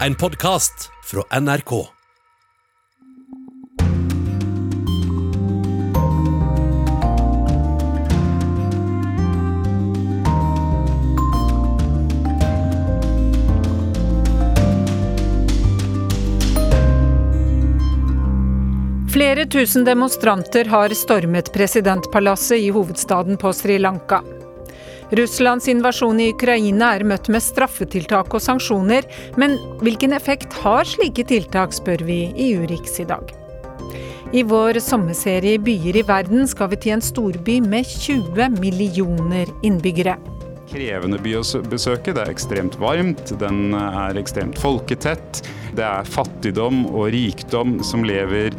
En podkast fra NRK. Flere tusen demonstranter har stormet presidentpalasset i hovedstaden på Sri Lanka. Russlands invasjon i Ukraina er møtt med straffetiltak og sanksjoner, men hvilken effekt har slike tiltak, spør vi i Urix i dag. I vår sommerserie Byer i verden skal vi til en storby med 20 millioner innbyggere. Krevende by å besøke. Det er ekstremt varmt, den er ekstremt folketett. Det er fattigdom og rikdom som lever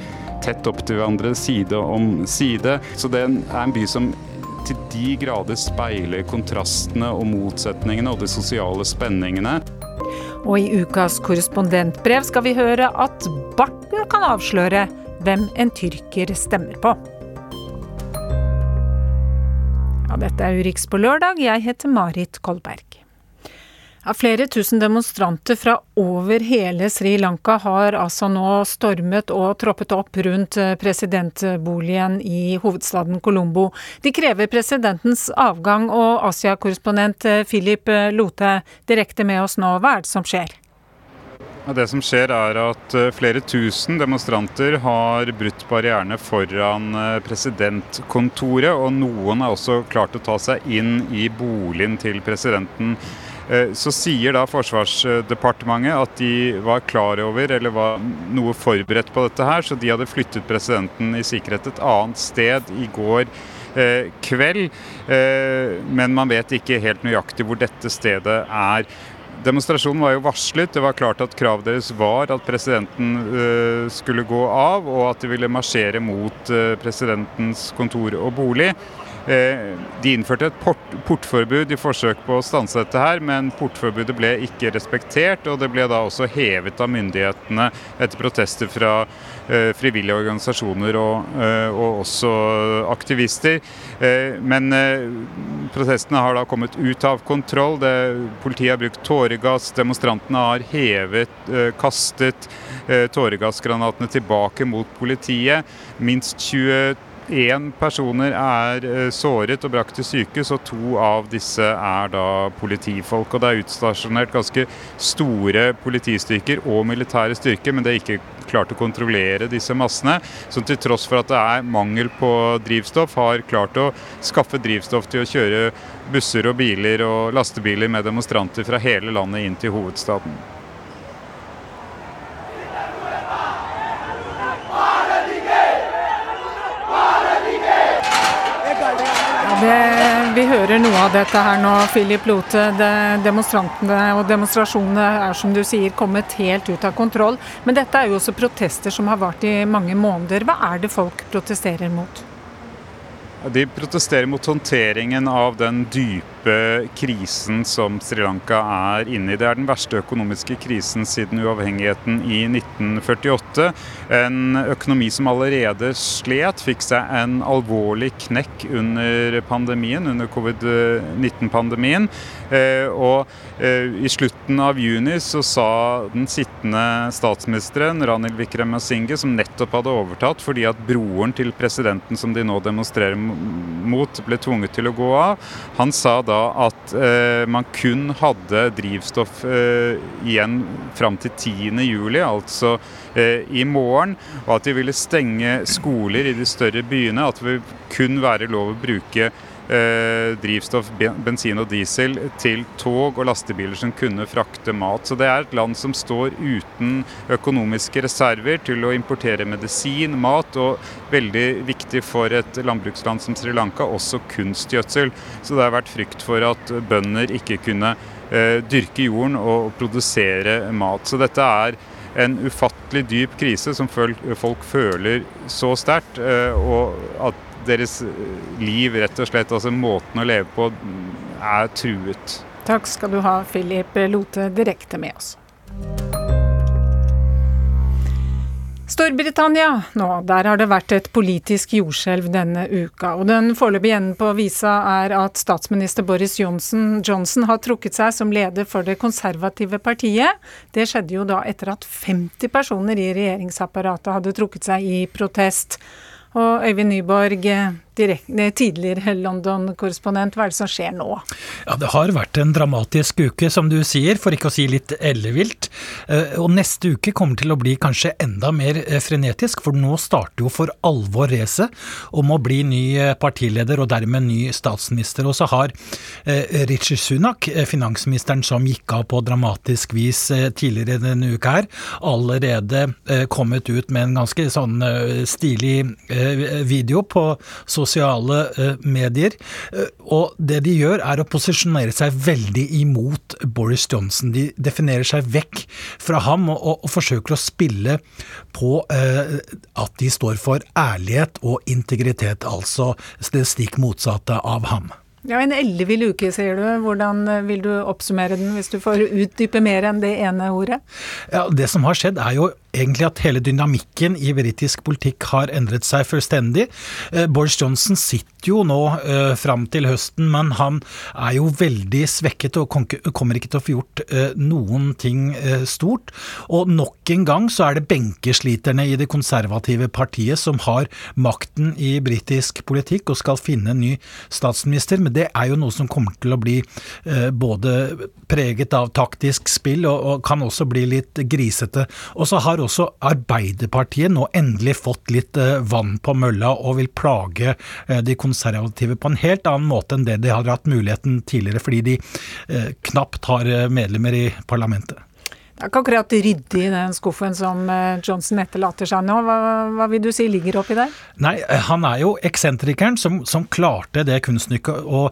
tett opp til hverandre, side om side. Så det er en by som til de grader speiler kontrastene og motsetningene og de sosiale spenningene. Og i ukas korrespondentbrev skal vi høre at barten kan avsløre hvem en tyrker stemmer på. Ja, dette er Urix på lørdag. Jeg heter Marit Kolberg. Flere tusen demonstranter fra over hele Sri Lanka har altså nå stormet og troppet opp rundt eh, presidentboligen i hovedstaden Colombo. De krever presidentens avgang, og Asia-korrespondent eh, Philip eh, Lote direkte med oss nå. Hva er det som skjer? Det som skjer er at flere tusen demonstranter har brutt barrierene foran presidentkontoret, og noen har også klart å ta seg inn i boligen til presidenten. Eh, så sier da Forsvarsdepartementet at de var klar over eller var noe forberedt på dette her, så de hadde flyttet presidenten i sikkerhet et annet sted i går eh, kveld. Eh, men man vet ikke helt nøyaktig hvor dette stedet er. Demonstrasjonen var jo varslet. Det var klart at kravet deres var at presidenten skulle gå av, og at de ville marsjere mot presidentens kontor og bolig. Eh, de innførte et port portforbud i forsøk på å stanse dette, her, men portforbudet ble ikke respektert. og Det ble da også hevet av myndighetene etter protester fra eh, frivillige organisasjoner og, eh, og også aktivister. Eh, men eh, protestene har da kommet ut av kontroll. Det, politiet har brukt tåregass, demonstrantene har hevet, eh, kastet tåregassgranatene tilbake mot politiet. Minst 22 Én personer er eh, såret og brakt til sykehus, og to av disse er da politifolk. Og Det er utstasjonert ganske store politistyrker og militære styrker, men det er ikke klart å kontrollere disse massene. Som til tross for at det er mangel på drivstoff, har klart å skaffe drivstoff til å kjøre busser og biler og lastebiler med demonstranter fra hele landet inn til hovedstaden. Det, vi hører noe av dette her nå, Philip Lote. Demonstrantene og demonstrasjonene er som du sier kommet helt ut av kontroll. Men dette er jo også protester som har vart i mange måneder. Hva er det folk protesterer mot? De protesterer mot håndteringen av den dype krisen som Sri Lanka er inne i. Det er den verste økonomiske krisen siden uavhengigheten i 1948. En økonomi som allerede slet, fikk seg en alvorlig knekk under pandemien, under covid-19-pandemien. Eh, og eh, i slutten av juni så sa den sittende statsministeren, Ranil Vikramasinghe, som nettopp hadde overtatt fordi at broren til presidenten som de nå demonstrerer mot, ble tvunget til å gå av, han sa da at eh, man kun hadde drivstoff eh, igjen fram til 10.7, altså eh, i morgen. Og at de ville stenge skoler i de større byene. At det vil kun være lov å bruke eh, drivstoff, bensin og diesel til tog og lastebiler som kunne frakte mat. Så det er et land som står uten økonomiske reserver til å importere medisin, mat, og veldig viktig for et landbruksland som Sri Lanka, også kunstgjødsel. Så det har vært frykt for at bønder ikke kunne eh, dyrke jorden og produsere mat. Så dette er en ufattelig dyp krise som folk, føler så sterkt, eh, og at deres liv, rett og slett, altså måten å leve på, er truet. Takk skal du ha, Philip Lote, direkte med oss. Storbritannia nå, der har det vært et politisk jordskjelv denne uka. og Den foreløpige enden på visa er at statsminister Boris Johnson, Johnson har trukket seg som leder for det konservative partiet. Det skjedde jo da etter at 50 personer i regjeringsapparatet hadde trukket seg i protest. Og Øyvind Nyborg, direkte, tidligere London-korrespondent, hva er det som skjer nå? Ja, Det har vært en dramatisk uke, som du sier, for ikke å si litt ellevilt. Eh, og neste uke kommer til å bli kanskje enda mer eh, frenetisk, for nå starter jo for alvor racet om å bli ny eh, partileder og dermed ny statsminister. Og så har Richard Sunak, finansministeren som gikk av på dramatisk vis tidligere denne uka her, allerede kommet ut med en ganske sånn stilig video på sosiale sosiale eh, medier. Eh, og det de gjør, er å posisjonere seg veldig imot Boris Johnson. De definerer seg vekk fra ham og, og, og forsøker å spille på eh, at de står for ærlighet og integritet, altså det stikk motsatte av ham. Ja, En ellevill uke, sier du. Hvordan eh, vil du oppsummere den, hvis du får utdype mer enn det ene ordet? Ja, Det som har skjedd, er jo egentlig at hele dynamikken i britisk politikk har endret seg fullstendig. Eh, Boris Johnson sitter jo nå eh, fram til høsten, men han er jo veldig svekket og kommer ikke til å få gjort eh, noen ting stort. Og nok en gang så er det benkesliterne i det konservative partiet som har makten i britisk politikk og skal finne en ny statsminister, men det er jo noe som kommer til å bli både preget av taktisk spill og, og kan også bli litt grisete. Og så har også Arbeiderpartiet nå endelig fått litt eh, vann på mølla og vil plage eh, de konservative på en helt annen måte enn det de hadde hatt muligheten tidligere, fordi de eh, knapt har medlemmer i parlamentet. Det er ikke akkurat ryddig i den skuffen som eh, Johnson etterlater seg nå. Hva, hva, vil du si ligger oppi der? Nei, eh, han er jo eksentrikeren som, som klarte det kunststykket å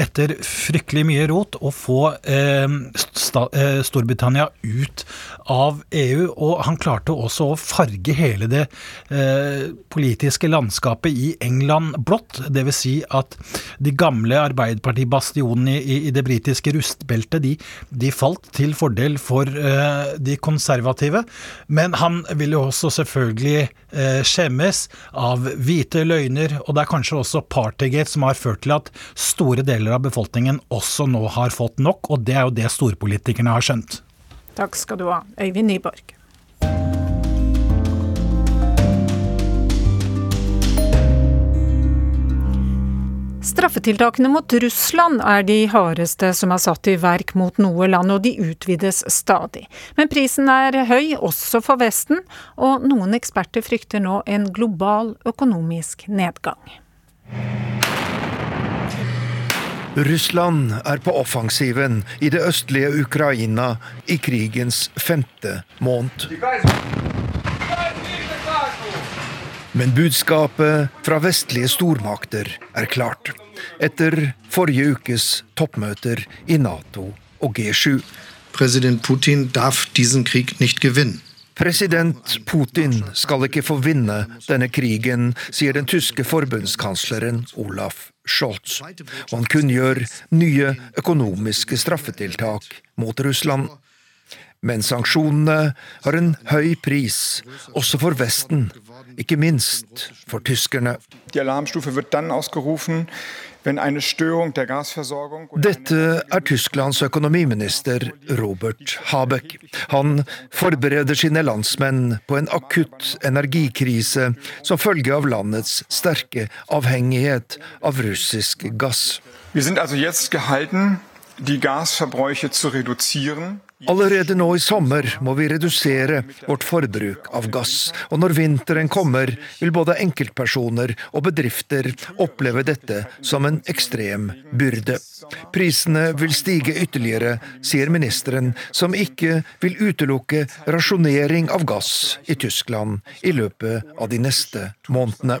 etter fryktelig mye rot å få eh, sta, eh, Storbritannia ut av EU. Og han klarte også å farge hele det eh, politiske landskapet i England blått. Dvs. Si at de gamle Arbeiderpartibastionene i, i, det britiske rustbeltet, de, de, falt til fordel for eh, de konservative. Men han vil jo også selvfølgelig eh, skjemmes av hvite løgner, og det er kanskje også Partygate som har ført til at store deler av befolkningen også nå har fått nok, og det er jo det storpolitikerne har skjønt. Takk skal du ha, Øyvind Nyborg. Straffetiltakene mot Russland er de hardeste som er satt i verk mot noe land, og de utvides stadig. Men prisen er høy, også for Vesten, og noen eksperter frykter nå en global økonomisk nedgang. Russland er på offensiven i det østlige Ukraina i krigens femte måned. Men budskapet fra vestlige stormakter er klart. Etter forrige ukes toppmøter i Nato og G7. President Putin darf diesen Krieg nicht gewinnen. President Putin skal ikke få vinne denne krigen, sier den tyske forbundskansleren Olaf Scholz. Og han kunngjør nye økonomiske straffetiltak mot Russland. Men sanksjonene har en høy pris, også for Vesten, ikke minst for tyskerne. Dette er Tysklands økonomiminister Robert Habeck. Han forbereder sine landsmenn på en akutt energikrise som følge av landets sterke avhengighet av russisk gass. Vi er altså jetzt gehalten, die Gasverbräuche zu reduzieren. Allerede nå i sommer må vi redusere vårt forbruk av gass, og når vinteren kommer, vil både enkeltpersoner og bedrifter oppleve dette som en ekstrem byrde. Prisene vil stige ytterligere, sier ministeren, som ikke vil utelukke rasjonering av gass i Tyskland i løpet av de neste månedene.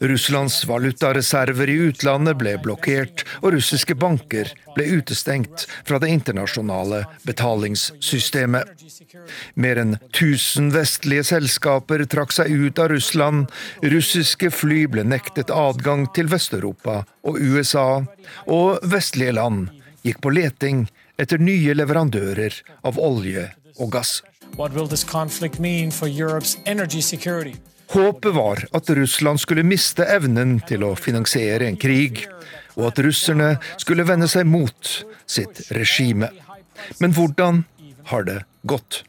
Russlands valutareserver i utlandet ble blokkert, og russiske banker ble utestengt fra det internasjonale betalingssystemet. Mer enn 1000 vestlige selskaper trakk seg ut av Russland, russiske fly ble nektet adgang til Vest-Europa og USA, og vestlige land gikk på leting etter nye leverandører av olje og gass. What will this conflict mean for Europe's energy? Håpet var at Russland skulle miste evnen til å finansiere en krig, og at russerne skulle vende seg mot sitt regime. Men hvordan har det gått?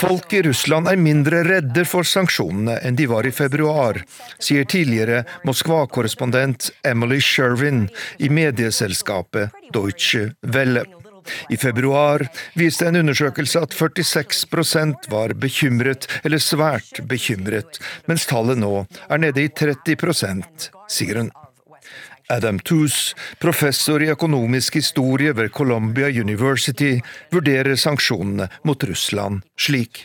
Folk i Russland er mindre redde for sanksjonene enn de var i februar, sier tidligere Moskva-korrespondent Emily Sherwin i medieselskapet Deutsche Welle. I februar viste en undersøkelse at 46% var bekymret eller svært bekymret, mens tallet nå er nede i 30% sier hun. Adam Toos, professor i økonomisk historie ved Columbia University, vurderer sanksjonene mot Russland slik.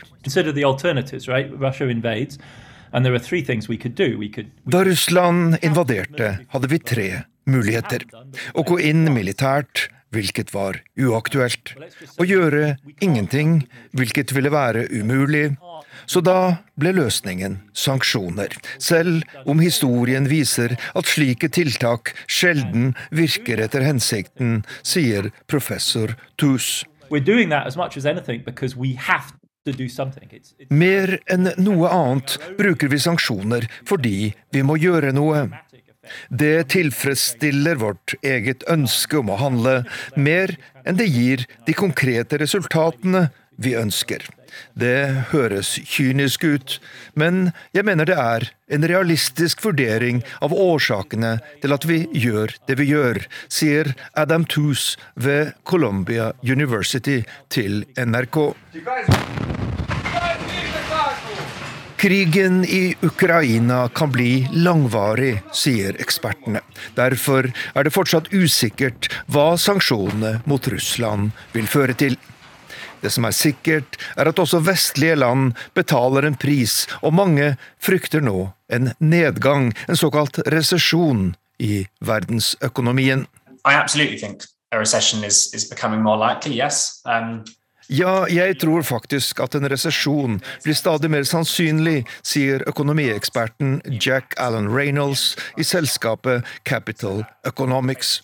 Da Russland invaderte, hadde vi tre muligheter. Å gå inn militært, hvilket var uaktuelt. Å gjøre ingenting, hvilket ville være umulig. Så da ble løsningen sanksjoner, selv om historien viser at slike tiltak sjelden virker etter hensikten, sier professor Tus. Mer enn noe annet bruker vi sanksjoner fordi vi må gjøre noe. Det tilfredsstiller vårt eget ønske om å handle, mer enn det gir de konkrete resultatene vi ønsker. Det høres kynisk ut, men jeg mener det er en realistisk vurdering av årsakene til at vi gjør det vi gjør, sier Adam Toos ved Columbia University til NRK. Krigen i Ukraina kan bli langvarig, sier ekspertene. Derfor er det fortsatt usikkert hva sanksjonene mot Russland vil føre til. Det som er sikkert, er at også vestlige land betaler en pris, og mange frykter nå en nedgang, en såkalt resesjon, i verdensøkonomien. I absolutely think a recession is, is becoming more likely. Um, ja, jeg tror faktisk at en resesjon blir stadig mer sannsynlig, sier økonomieksperten Jack Allen Reynolds i selskapet Capital Economics.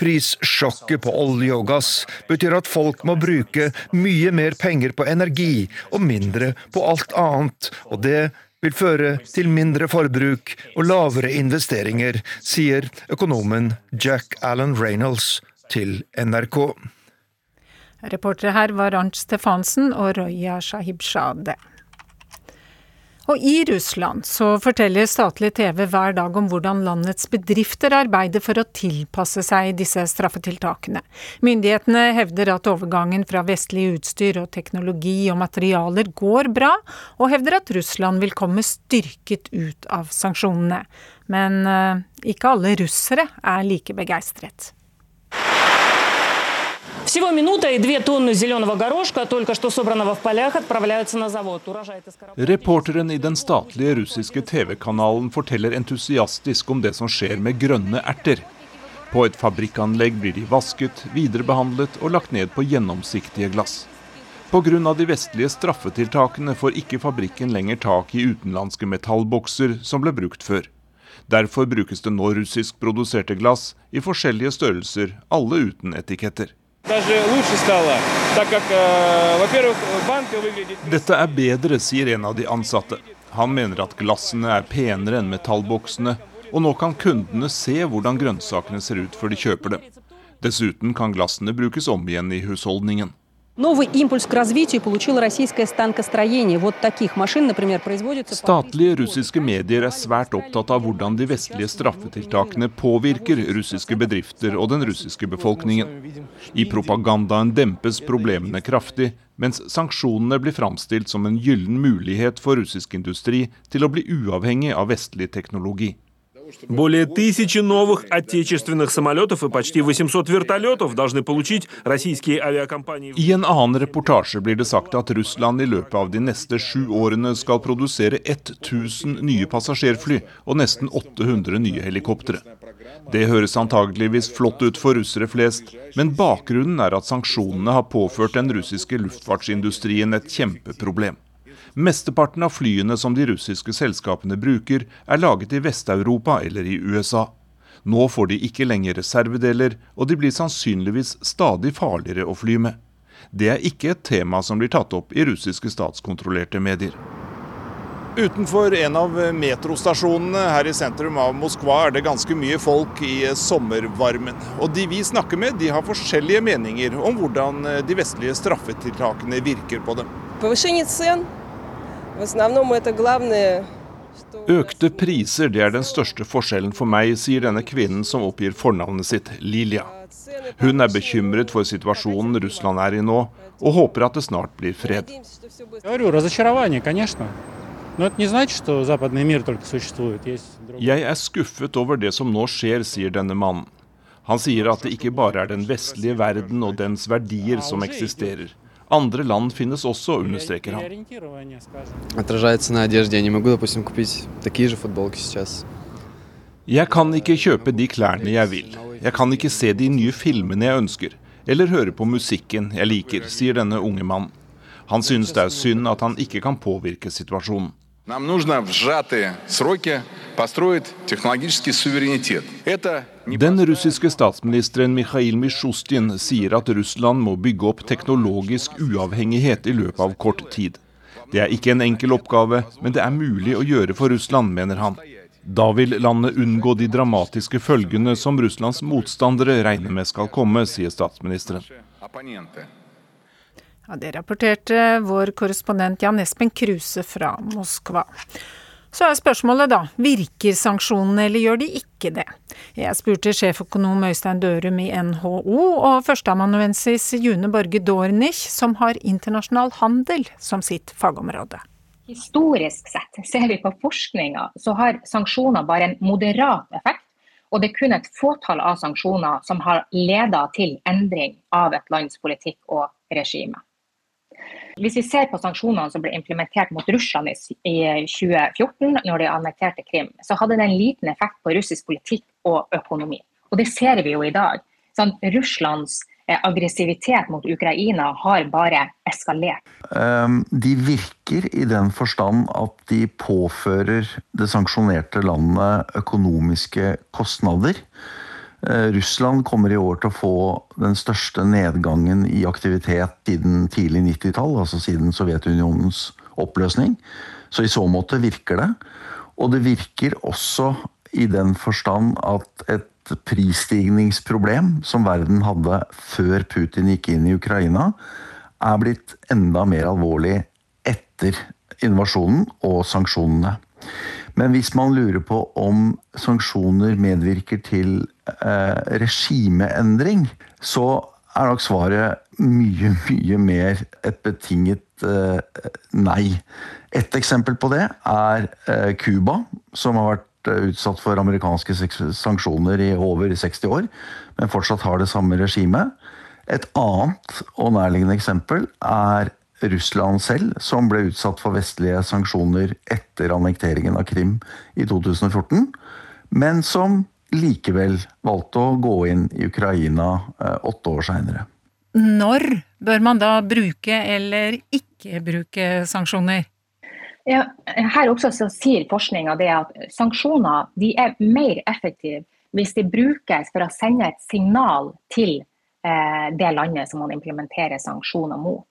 Prissjokket på olje og gass betyr at folk må bruke mye mer penger på energi og mindre på alt annet, og det vil føre til mindre forbruk og lavere investeringer, sier økonomen Jack Allen Reynolds til NRK. Reportere her var Arnt Stefansen og Roya Shahibzadeh. Og i Russland så forteller statlig TV hver dag om hvordan landets bedrifter arbeider for å tilpasse seg disse straffetiltakene. Myndighetene hevder at overgangen fra vestlig utstyr og teknologi og materialer går bra, og hevder at Russland vil komme styrket ut av sanksjonene. Men uh, ikke alle russere er like begeistret. Всего минута и две тонны зеленого горошка, только что собранного в полях, отправляются на завод. Reporteren i den statlige russiske TV-kanalen forteller entusiastisk om det som skjer med grønne erter. På et fabrikkanlegg blir de vasket, viderebehandlet og lagt ned på gjennomsiktige glass. Pga. de vestlige straffetiltakene får ikke fabrikken lenger tak i utenlandske metallbokser som ble brukt før. Derfor brukes det nå russisk produserte glass i forskjellige størrelser, alle uten etiketter. Dette er bedre, sier en av de ansatte. Han mener at glassene er penere enn metallboksene, og nå kan kundene se hvordan grønnsakene ser ut før de kjøper dem. Dessuten kan glassene brukes om igjen i husholdningen. Новый импульс к развитию получило российское станкостроение. Вот таких машин, например, производится... Statlige russiske medier er svært opptatt av hvordan de vestlige straffetiltakene påvirker russiske bedrifter og den russiske befolkningen. I propagandaen dempes problemene kraftig, mens sanksjonene blir framstilt som en gyllen mulighet for russisk industri til å bli uavhengig av vestlig teknologi. Более тысячи новых отечественных самолетов и почти 800 вертолетов должны получить российские авиакомпании. I en annen reportasje blir det sagt at Russland i løpet av de neste sju årene skal produsere 1000 nye passasjerfly og nesten 800 nye helikoptre. Det høres antageligvis flott ut for russere flest, men bakgrunnen er at sanksjonene har påført den russiske luftfartsindustrien et kjempeproblem. Mesteparten av flyene som de russiske selskapene bruker, er laget i Vest-Europa eller i USA. Nå får de ikke lenger reservedeler, og de blir sannsynligvis stadig farligere å fly med. Det er ikke et tema som blir tatt opp i russiske statskontrollerte medier. Utenfor en av metrostasjonene her i sentrum av Moskva er det ganske mye folk i sommervarmen. Og de vi snakker med, de har forskjellige meninger om hvordan de vestlige straffetiltakene virker på dem. Økte priser det er den største forskjellen for meg, sier denne kvinnen som oppgir fornavnet sitt, Lilia. Hun er bekymret for situasjonen Russland er i nå, og håper at det snart blir fred. Jeg er skuffet over det som nå skjer, sier denne mannen. Han sier at det ikke bare er den vestlige verden og dens verdier som eksisterer. Andre land finnes også, understreker han. Jeg kan ikke kjøpe de klærne jeg vil. Jeg kan ikke se de nye filmene jeg ønsker, eller høre på musikken jeg liker, sier denne unge mannen. Han synes det er synd at han ikke kan påvirke situasjonen. Den russiske statsministeren Mikhail Mishustin sier at Russland må bygge opp teknologisk uavhengighet i løpet av kort tid. Det er ikke en enkel oppgave, men det er mulig å gjøre for Russland, mener han. Da vil landet unngå de dramatiske følgene som Russlands motstandere regner med skal komme, sier statsministeren. Ja, det rapporterte vår korrespondent Jan Espen Kruse fra Moskva. Så er spørsmålet da, virker sanksjonene eller gjør de ikke det? Jeg spurte sjeføkonom Øystein Dørum i NHO og førsteamanuensis June Borge Dornich, som har internasjonal handel som sitt fagområde. Historisk sett, ser vi på forskninga, så har sanksjoner bare en moderat effekt. Og det er kun et fåtall av sanksjoner som har leda til endring av et lands politikk og regime. Hvis vi ser på sanksjonene som ble implementert mot Russland i 2014, når de annekterte Krim, så hadde det en liten effekt på russisk politikk og økonomi. Og det ser vi jo i dag. Sånn, Russlands aggressivitet mot Ukraina har bare eskalert. De virker i den forstand at de påfører det sanksjonerte landet økonomiske kostnader. Russland kommer i år til å få den største nedgangen i aktivitet siden tidlig 90-tall, altså siden Sovjetunionens oppløsning. Så i så måte virker det. Og det virker også i den forstand at et prisstigningsproblem som verden hadde før Putin gikk inn i Ukraina, er blitt enda mer alvorlig etter invasjonen og sanksjonene. Men hvis man lurer på om sanksjoner medvirker til eh, regimeendring, så er nok svaret mye, mye mer et betinget eh, nei. Et eksempel på det er Cuba, eh, som har vært utsatt for amerikanske sanksjoner i over 60 år, men fortsatt har det samme regimet. Et annet og nærliggende eksempel er Russland selv, som ble utsatt for vestlige sanksjoner etter annekteringen av Krim i 2014, men som likevel valgte å gå inn i Ukraina åtte år seinere. Når bør man da bruke eller ikke bruke sanksjoner? Ja, her også sier forskninga at sanksjoner er mer effektive hvis de brukes for å sende et signal til eh, det landet som man implementerer sanksjoner mot.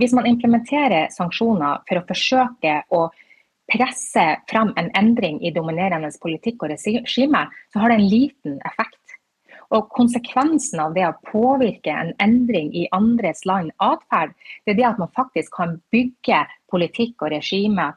Hvis man implementerer sanksjoner for å forsøke å presse fram en endring i dominerende politikk og regime, så har det en liten effekt. Og Konsekvensen av det å påvirke en endring i andres land atferd, det er det at man faktisk kan bygge politikk og regime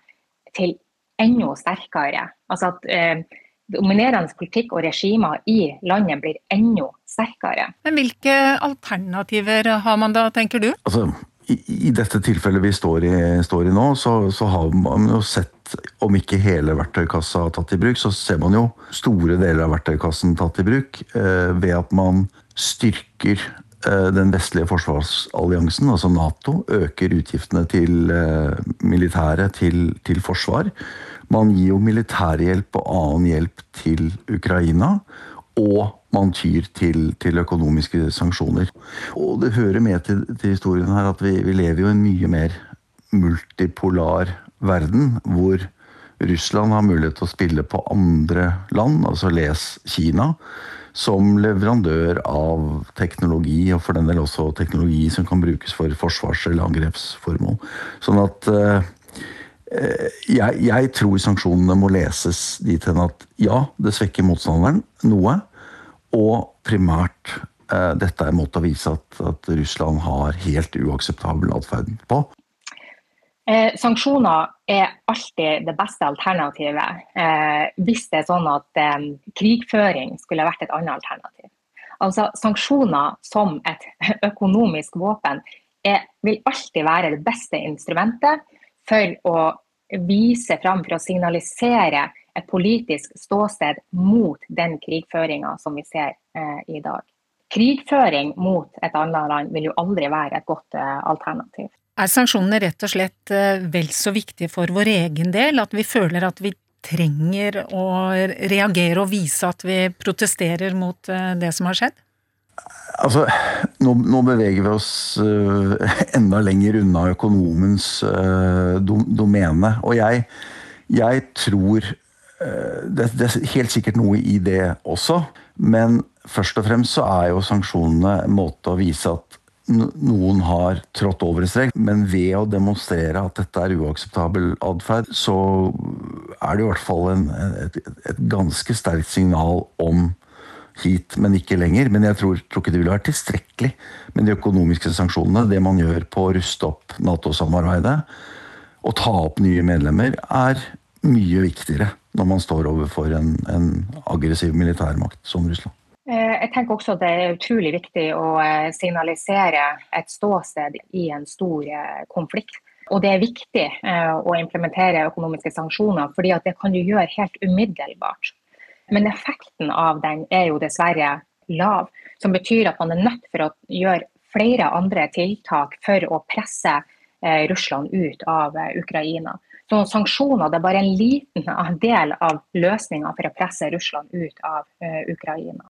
til enda sterkere. Altså at eh, dominerende politikk og regimer i landet blir enda sterkere. Men Hvilke alternativer har man da, tenker du? Altså, i, dette tilfellet vi står i, står i nå, så, så, har man jo sett om ikke hele verktøykassa tatt i bruk, så ser man jo store deler av verktøykassen tatt i bruk eh, ved at man styrker eh, den vestlige forsvarsalliansen, altså Nato, øker utgiftene til eh, militæret, til, til forsvar. Man gir jo militærhjelp og annen hjelp til Ukraina. Og man tyr til, til, økonomiske sanksjoner. Og det hører med til, til historien her at vi, vi lever jo i en mye mer multipolar verden, hvor Russland har mulighet til å spille på andre land, altså les Kina, som leverandør av teknologi, og for den del også teknologi som kan brukes for forsvars- eller angrepsformål. Sånn at eh, jeg, jeg, tror sanksjonene må leses dit hen at ja, det svekker motstanderen noe, og primært eh, dette er en måte å vise at, at Russland har helt uakseptabel atferd på. Eh, sanksjoner er alltid det beste alternativet eh, hvis det er sånn at eh, krigføring skulle vært et annet alternativ. Altså Sanksjoner som et økonomisk våpen er, vil alltid være det beste instrumentet for å vise fram, for å signalisere et politisk ståsted mot den krigføringa som vi ser eh, i dag. Krigføring mot et annet land vil jo aldri være et godt eh, alternativ. Er sanksjonene rett og slett eh, vel så viktige for vår egen del, at vi føler at vi trenger å reagere og vise at vi protesterer mot eh, det som har skjedd? Altså, nå, nå beveger vi oss uh, enda lenger unna økonomens uh, dom, domene. Og jeg, jeg tror det, det, er helt sikkert noe i det også. Men først og fremst så er jo sanksjonene en måte å vise at noen har trådt over en strek, men ved å demonstrere at dette er uakseptabel atferd, så er det i hvert fall en, et, et, ganske sterkt signal om hit, men ikke lenger. Men jeg tror, tror ikke det ville vært tilstrekkelig med de økonomiske sanksjonene. Det man gjør på å ruste opp Nato-samarbeidet og ta opp nye medlemmer, er mye viktigere når man står overfor en, en aggressiv militærmakt som Russland. Eh, jeg tenker også at Det er utrolig viktig å eh, signalisere et ståsted i en stor eh, konflikt. Og Det er viktig å implementere økonomiske sanksjoner, fordi det kan du gjøre helt umiddelbart. Men effekten av den er jo dessverre lav, som betyr at man er nødt for å gjøre flere andre tiltak for å presse Russland ut av Ukraina. Så sanksjoner det er bare en liten del av løsninga for å presse Russland ut av Ukraina.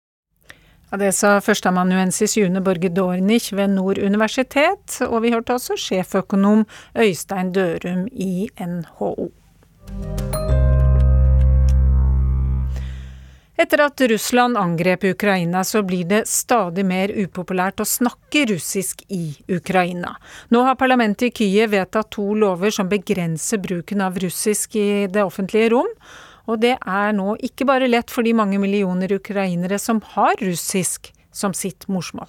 Ja, det sa førsteamanuensis June Borge Dornich ved Nord universitet, og vi hørte også sjeføkonom Øystein Dørum i NHO. Etter at Russland angrep Ukraina, så blir det stadig mer upopulært å snakke russisk i Ukraina. Nå har parlamentet i Kyiv vedtatt to lover som begrenser bruken av russisk i det offentlige rom. Og det er nå ikke bare lett for de mange millioner ukrainere som har russisk som sitt morsmål.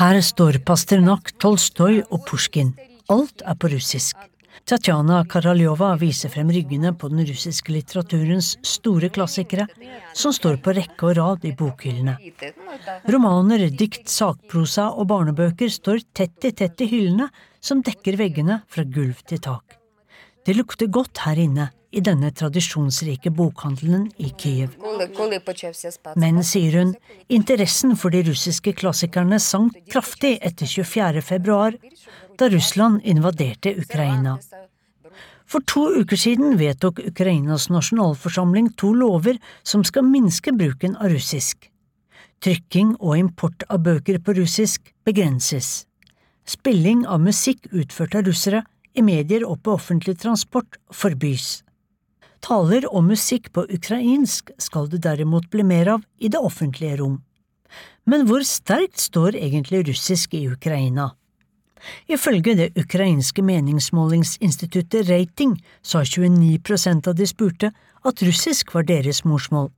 Her står Pasternak, Tolstoj og Pusjkin. Alt er på russisk. Tatjana Karaljova viser frem ryggene på den russiske litteraturens store klassikere, som står på rekke og rad i bokhyllene. Romaner, dikt, sakprosa og barnebøker står tett i tett i hyllene, som dekker veggene fra gulv til tak. Det lukter godt her inne, i denne tradisjonsrike bokhandelen i Kiev. Men, sier hun, interessen for de russiske klassikerne sank kraftig etter 24. februar, da Russland invaderte Ukraina. For to uker siden vedtok Ukrainas nasjonalforsamling to lover som skal minske bruken av russisk. Trykking og import av bøker på russisk begrenses. Spilling av musikk utført av russere i medier og på offentlig transport forbys. Taler og musikk på ukrainsk skal det derimot bli mer av i det offentlige rom. Men hvor sterkt står egentlig russisk i Ukraina? Ifølge det ukrainske meningsmålingsinstituttet Rating sa 29 prosent av de spurte at russisk var deres morsmål,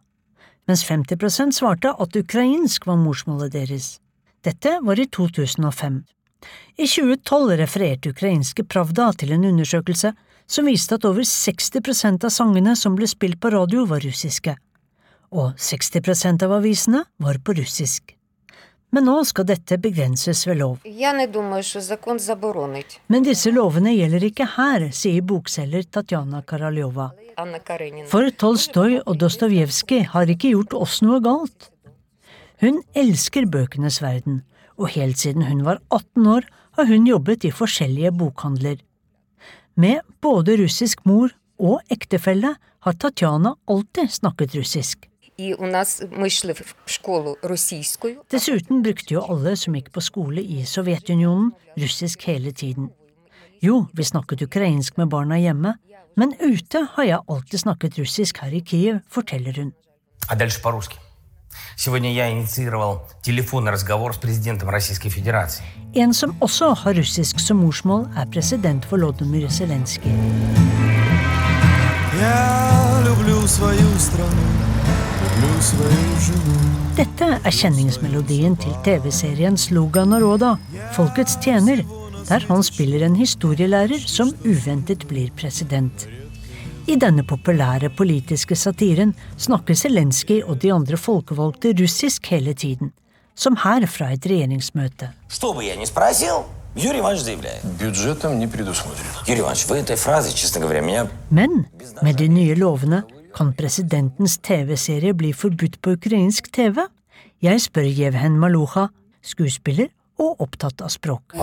mens 50 prosent svarte at ukrainsk var morsmålet deres. Dette var i 2005. I 2012 refererte ukrainske Pravda til en undersøkelse som viste at over 60% av sangene som ble spilt på radio, var russiske. og 60% av avisene var på russisk. Men nå skal dette begrenses ved lov. Men disse lovene gjelder ikke her, sier bokselger Tatjana Karaljova. For Tolstoy og Dostojevskij har ikke gjort oss noe galt. Hun elsker bøkenes verden, og helt siden hun var 18 år har hun jobbet i forskjellige bokhandler. Med både russisk mor og ektefelle har Tatjana alltid snakket russisk. Dessuten brukte jo alle som gikk på skole i Sovjetunionen, russisk hele tiden. Jo, vi snakket ukrainsk med barna hjemme, men ute har jeg alltid snakket russisk her i Kiev, forteller hun. En som også har russisk som morsmål, er president Volodymyr Zelenskyj. Dette er kjenningsmelodien til TV-serien Sloga Naroda, Folkets tjener, der han spiller en historielærer som uventet blir president. I denne populære politiske satiren snakker Zelenskyj og de andre folkevalgte russisk hele tiden, som her fra et regjeringsmøte. Men med de nye lovene kan presidentens TV-serie bli forbudt på ukrainsk TV? Jeg spør Jevhen Maluha, skuespiller og opptatt av språk.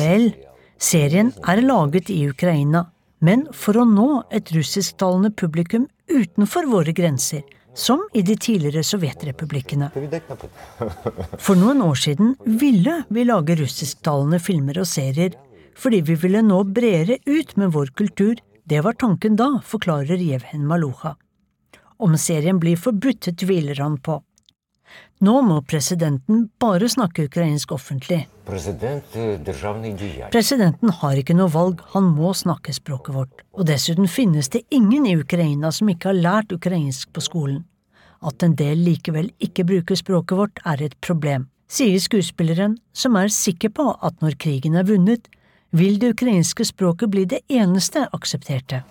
Vel, serien er laget i Ukraina, men for å nå et russisktalende publikum utenfor våre grenser, som i de tidligere sovjetrepublikkene. For noen år siden ville vi lage russisktalende filmer og serier fordi vi ville nå bredere ut med vår kultur. Det var tanken da, forklarer Jevhen Maluha. Om serien blir forbudt, tviler han på. Nå må presidenten bare snakke ukrainsk offentlig. Presidenten har ikke noe valg, han må snakke språket vårt. Og dessuten finnes det ingen i Ukraina som ikke har lært ukrainsk på skolen. At en del likevel ikke bruker språket vårt, er et problem, sier skuespilleren, som er sikker på at når krigen er vunnet, vil det ukrainske språket bli det eneste aksepterte.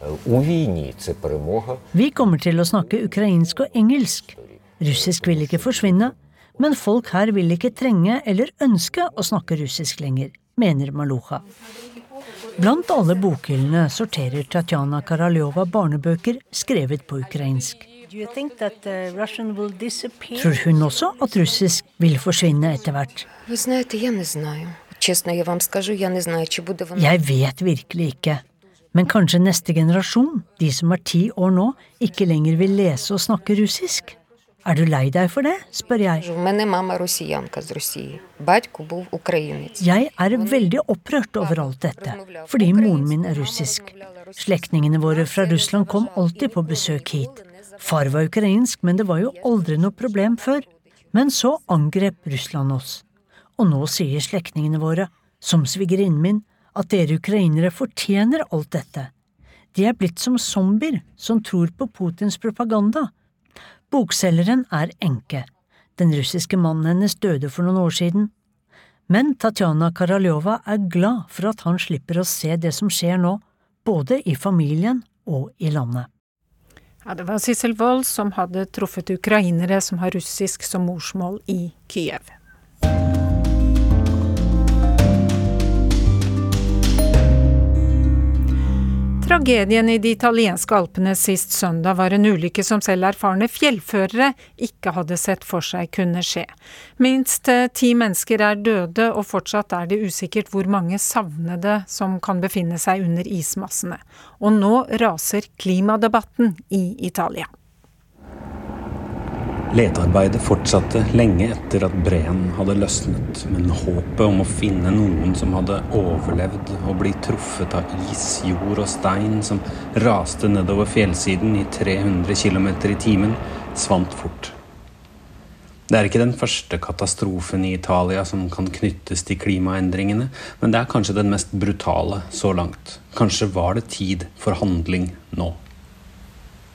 Vi kommer til å snakke ukrainsk og engelsk. Russisk vil ikke forsvinne, men folk her vil ikke trenge eller ønske å snakke russisk lenger, mener Maluha. Blant alle bokhyllene sorterer Tatjana Karaljova barnebøker skrevet på ukrainsk. Tror hun også at russisk vil forsvinne etter hvert? Jeg vet virkelig ikke. Men kanskje neste generasjon, de som er ti år nå, ikke lenger vil lese og snakke russisk? Er du lei deg for det, spør jeg. Jeg er veldig opprørt over alt dette, fordi moren min er russisk. Slektningene våre fra Russland kom alltid på besøk hit. Far var ukrainsk, men det var jo aldri noe problem før. Men så angrep Russland oss. Og nå sier slektningene våre, som svigerinnen min, at dere ukrainere fortjener alt dette. De er blitt som zombier som tror på Putins propaganda. Bokselgeren er enke. Den russiske mannen hennes døde for noen år siden. Men Tatjana Karaljova er glad for at han slipper å se det som skjer nå, både i familien og i landet. Ja, det var Sissel Wold som hadde truffet ukrainere som har russisk som morsmål i Kiev. Tragedien i de italienske alpene sist søndag var en ulykke som selv erfarne fjellførere ikke hadde sett for seg kunne skje. Minst eh, ti mennesker er døde, og fortsatt er det usikkert hvor mange savnede som kan befinne seg under ismassene. Og nå raser klimadebatten i Italia. Letearbeidet fortsatte lenge etter at breen hadde løsnet, men håpet om å finne noen som hadde overlevd å bli truffet av is, jord og stein som raste nedover fjellsiden i 300 km i timen, svant fort. Det er ikke den første katastrofen i Italia som kan knyttes til klimaendringene, men det er kanskje den mest brutale så langt. Kanskje var det tid for handling nå.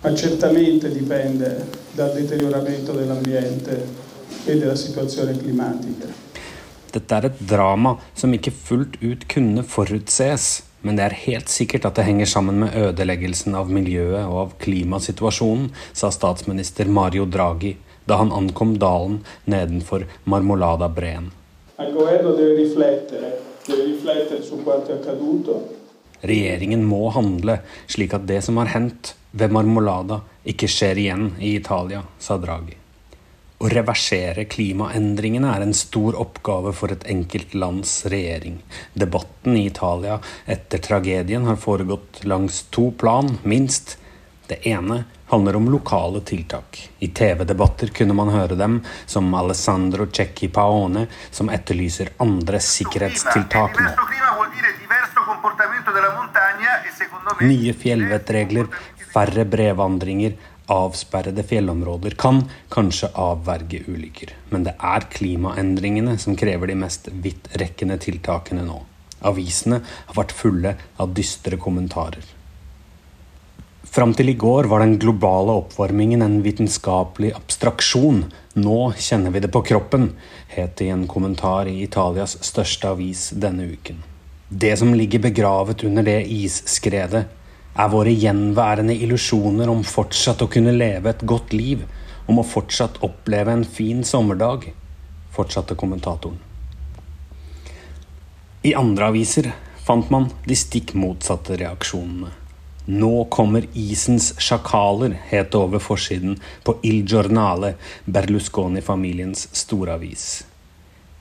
Ma certamente dipende dal deterioramento dell'ambiente e della situazione climatica. Dette er et drama som ikke fullt ut kunne forutses, Men det er helt sikkert at det henger sammen med ødeleggelsen av miljøet og av klimasituasjonen, sa statsminister Mario Draghi da han ankom dalen nedenfor Marmolada-breen. Regjeringen må handle slik at det som har hendt ved Marmolada, ikke skjer igjen i Italia, sa Draghi. Å reversere klimaendringene er en stor oppgave for et enkelt lands regjering. Debatten i Italia etter tragedien har foregått langs to plan, minst. Det ene handler om lokale tiltak. I TV-debatter kunne man høre dem, som Alessandro Cecchi Paone, som etterlyser andre sikkerhetstiltak nå. Nye fjellvettregler, færre brevandringer, avsperrede fjellområder kan kanskje avverge ulykker, men det er klimaendringene som krever de mest vidtrekkende tiltakene nå. Avisene har vært fulle av dystre kommentarer. Fram til i går var den globale oppvarmingen en vitenskapelig abstraksjon. Nå kjenner vi det på kroppen, het det i en kommentar i Italias største avis denne uken. Det som ligger begravet under det isskredet, er våre gjenværende illusjoner om fortsatt å kunne leve et godt liv, om å fortsatt oppleve en fin sommerdag, fortsatte kommentatoren. I andre aviser fant man de stikk motsatte reaksjonene. Nå kommer isens sjakaler, het det over forsiden på Il Giornale, Berlusconi-familiens storavis.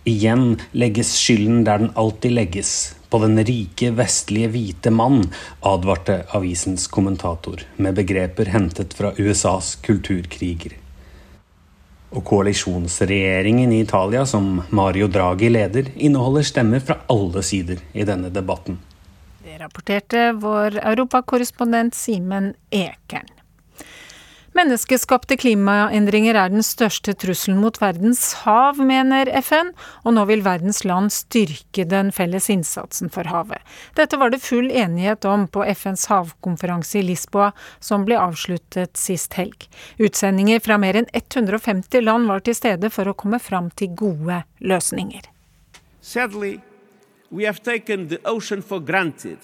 Igjen legges skylden der den alltid legges, på den rike, vestlige, hvite mann, advarte avisens kommentator, med begreper hentet fra USAs kulturkriger. Og koalisjonsregjeringen i Italia, som Mario Draghi leder, inneholder stemmer fra alle sider i denne debatten. Det rapporterte vår europakorrespondent Simen Ekern. Menneskeskapte klimaendringer er den største trusselen mot verdens hav, mener FN, og nå vil verdens land styrke den felles innsatsen for havet. Dette var det full enighet om på FNs havkonferanse i Lisboa, som ble avsluttet sist helg. Utsendinger fra mer enn 150 land var til stede for å komme fram til gode løsninger. Sadly, we have taken the ocean for granted.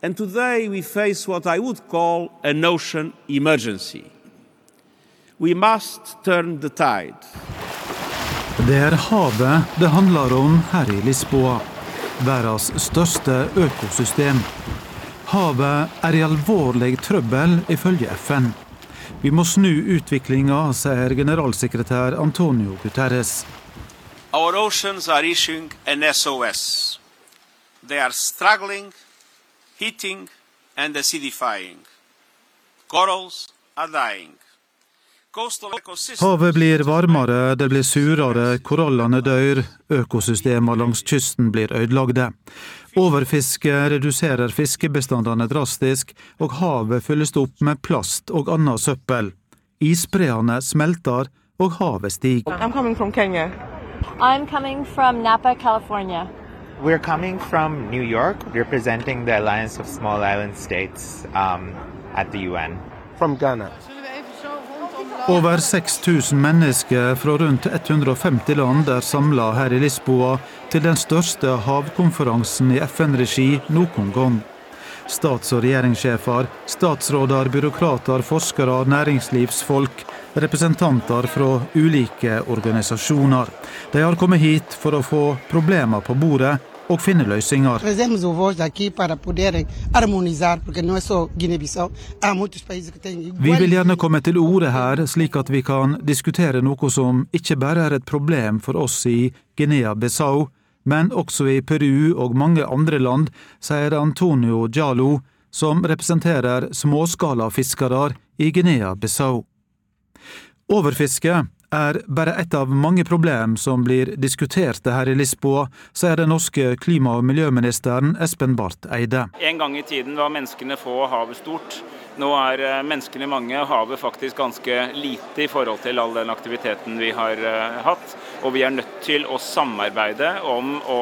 And today we face what I would call an ocean emergency. We must turn the tide. Det er havet det handler om her i Lisboa, verdens største økosystem. Havet er i alvorlig trøbbel, ifølge FN. Vi må snu utviklinga, sier generalsekretær Antonio Guterres. Our oceans are issuing an SOS. They are struggling, heating and acidifying. Corals are dying. Havet blir varmere, det blir surere, korallene dør, økosystemer langs kysten blir ødelagte. Overfiske reduserer fiskebestandene drastisk, og havet fylles opp med plast og annet søppel. Isbreene smelter, og havet stiger. I'm coming from Kenya. I'm coming from Napa, California. We're coming from New York, representing the Alliance of Small Island States um, at the UN. From Ghana. Over 6000 mennesker fra rundt 150 land er samla her i Lisboa til den største havkonferansen i FN-regi noen gang. Stats- og regjeringssjefer, statsråder, byråkrater, forskere, næringslivsfolk, representanter fra ulike organisasjoner. De har kommet hit for å få problemer på bordet og finne løsninger. Vi vil gjerne komme til orde her, slik at vi kan diskutere noe som ikke bare er et problem for oss i Guinea-Bissau, men også i Peru og mange andre land, sier Antonio Gialo, som representerer småskalafiskere i Guinea-Bissau. Overfiske er bare et av mange problem som blir diskuterte her i Lisboa, sier den norske klima- og miljøministeren Espen Barth Eide. En gang i tiden var menneskene få og havet stort. Nå er eh, menneskene mange og havet faktisk ganske lite i forhold til all den aktiviteten vi har eh, hatt. Og vi er nødt til å samarbeide om å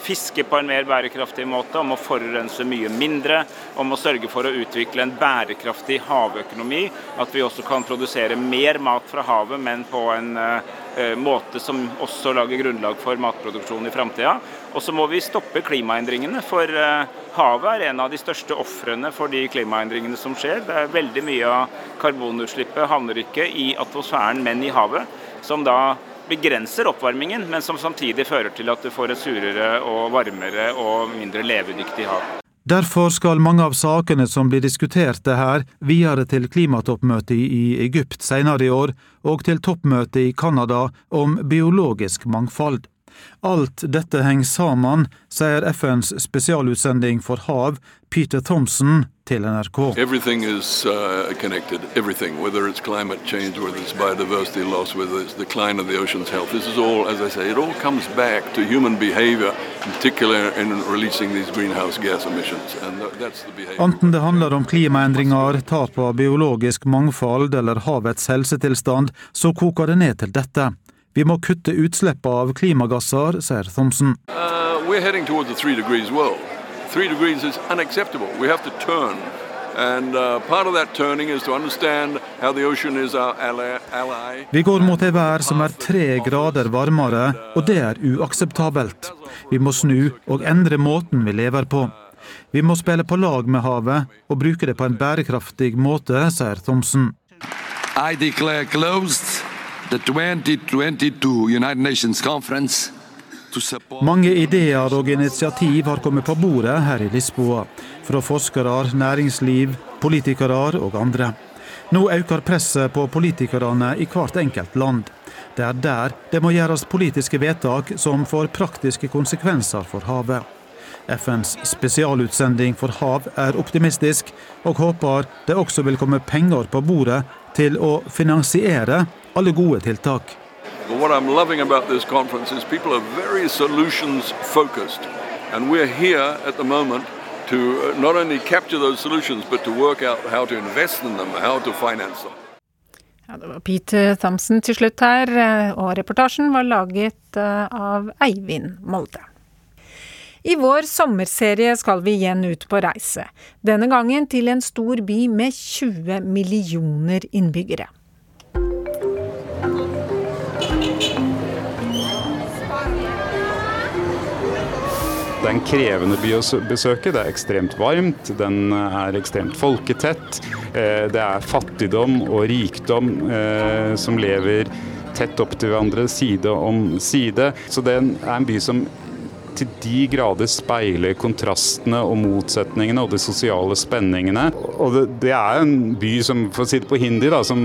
fiske på en mer bærekraftig måte, om å forurense mye mindre, om å sørge for å utvikle en bærekraftig havøkonomi. At vi også kan produsere mer mat fra havet, men på en uh, måte som også lager grunnlag for matproduksjon i framtida. Og så må vi stoppe klimaendringene, for uh, havet er en av de største ofrene for de klimaendringene som skjer. Det er Veldig mye av karbonutslippet havner ikke i atmosfæren, men i havet. Som da begrenser oppvarmingen, men som samtidig fører til at du får et surere og varmere og mindre levedyktig hav. Derfor skal mange av sakene som blir diskuterte her, videre til klimatoppmøtet i Egypt senere i år, og til toppmøtet i Canada om biologisk mangfold. Alt dette henger sammen, sier FNs spesialutsending for hav, Peter Thompson, til NRK. Everything is uh, connected. Everything, whether it's climate change, whether it's biodiversity loss, whether it's decline of the ocean's health. This is all, as I say, it all comes back to human behavior, in particular in releasing these greenhouse gas emissions. And that's the behavior. Enten det handler om klimaendringer, tap av biologisk mangfold eller havets helsetilstand, så koker det ned til dette. Vi må kutte utslippet av klimagasser, sier Thomsen. Uh, three degrees is unacceptable. We have to turn. And uh, part of that turning is to understand how the ocean is our ally. Vi går mot et vær som er tre grader varmere, og det er uakseptabelt. Vi må snu og endre måten vi lever på. Vi må spille på lag med havet og bruke det på en bærekraftig måte, sier Thomsen. I declare closed the 2022 United Nations Conference mange ideer og initiativ har kommet på bordet her i Lisboa, fra forskere, næringsliv, politikere og andre. Nå øker presset på politikerne i hvert enkelt land. Det er der det må gjøres politiske vedtak som får praktiske konsekvenser for havet. FNs spesialutsending for hav er optimistisk, og håper det også vil komme penger på bordet til å finansiere alle gode tiltak. But what I'm loving about this conference is people are very solutions focused. And we're here at the moment to uh, not only capture those solutions, but to work out how to invest in them, how to finance them. Ja, det var Pete Thamsen til slutt her, eh, og reportasjen var laget eh, av Eivind Molde. I vår sommerserie skal vi igjen ut på reise, denne gangen til en stor by med 20 millioner innbyggere. Det er en krevende by å besøke. Det er ekstremt varmt, den er ekstremt folketett. Eh, det er fattigdom og rikdom eh, som lever tett opp til hverandre, side om side. Så det er en by som til de grader speiler kontrastene og motsetningene og de sosiale spenningene. Og det, det er en by som, for å si det på hindi, da, som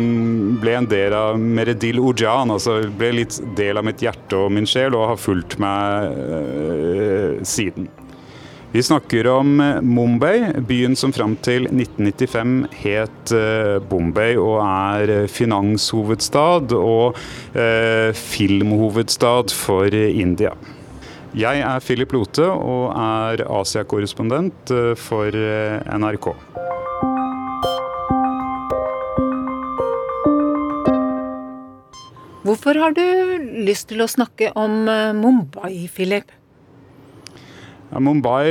ble en del av Meredil Ujan. Altså ble litt del av mitt hjerte og min sjel og har fulgt meg øh, siden. Vi snakker om Mumbai, byen som fram til 1995 het eh, Bombay og er finanshovedstad og eh, filmhovedstad for India. Jeg er Philip Lote og er Asia-korrespondent eh, for eh, NRK. Hvorfor har du lyst til å snakke om eh, Mumbai, Philip? Ja, Mumbai